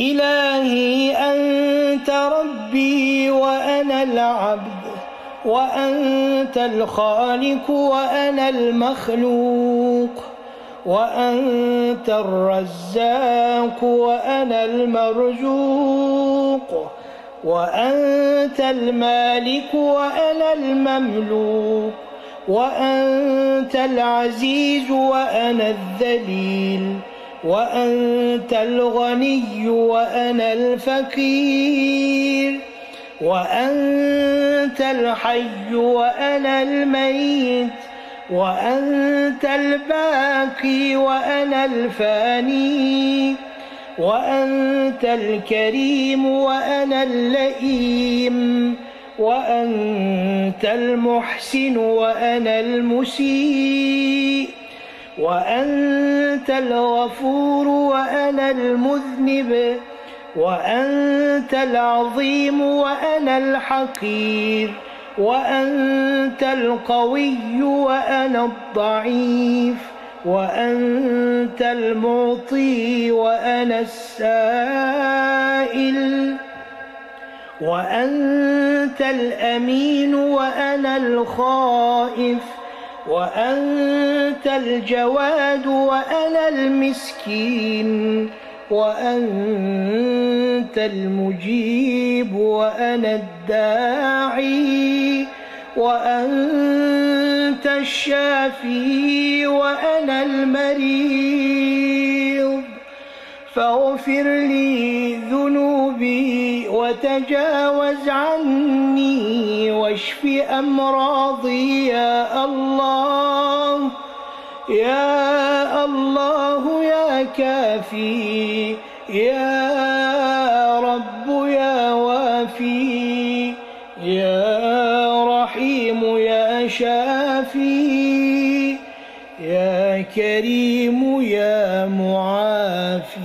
إلهي أنت ربي وأنا العبد وأنت الخالق وأنا المخلوق وأنت الرزاق وأنا المرزوق وأنت المالك وأنا المملوك وأنت العزيز وأنا الذليل وأنت الغني وأنا الفقير. وأنت الحي وأنا الميت. وأنت الباقي وأنا الفاني. وأنت الكريم وأنا اللئيم. وأنت المحسن وأنا المسيء. وأنت الغفور وأنا المذنب وأنت العظيم وأنا الحقير وأنت القوي وأنا الضعيف وأنت المعطي وأنا السائل وأنت الأمين وأنا الخائف. وأنت الجواد وأنا المسكين وأنت المجيب وأنا الداعي وأنت الشافي وأنا المريض فاغفر لي ذنوبي وتجاوز عني واشف أمراضي يا الله يا الله يا كافي يا رب يا وافي يا رحيم يا شافي يا كريم يا معافي.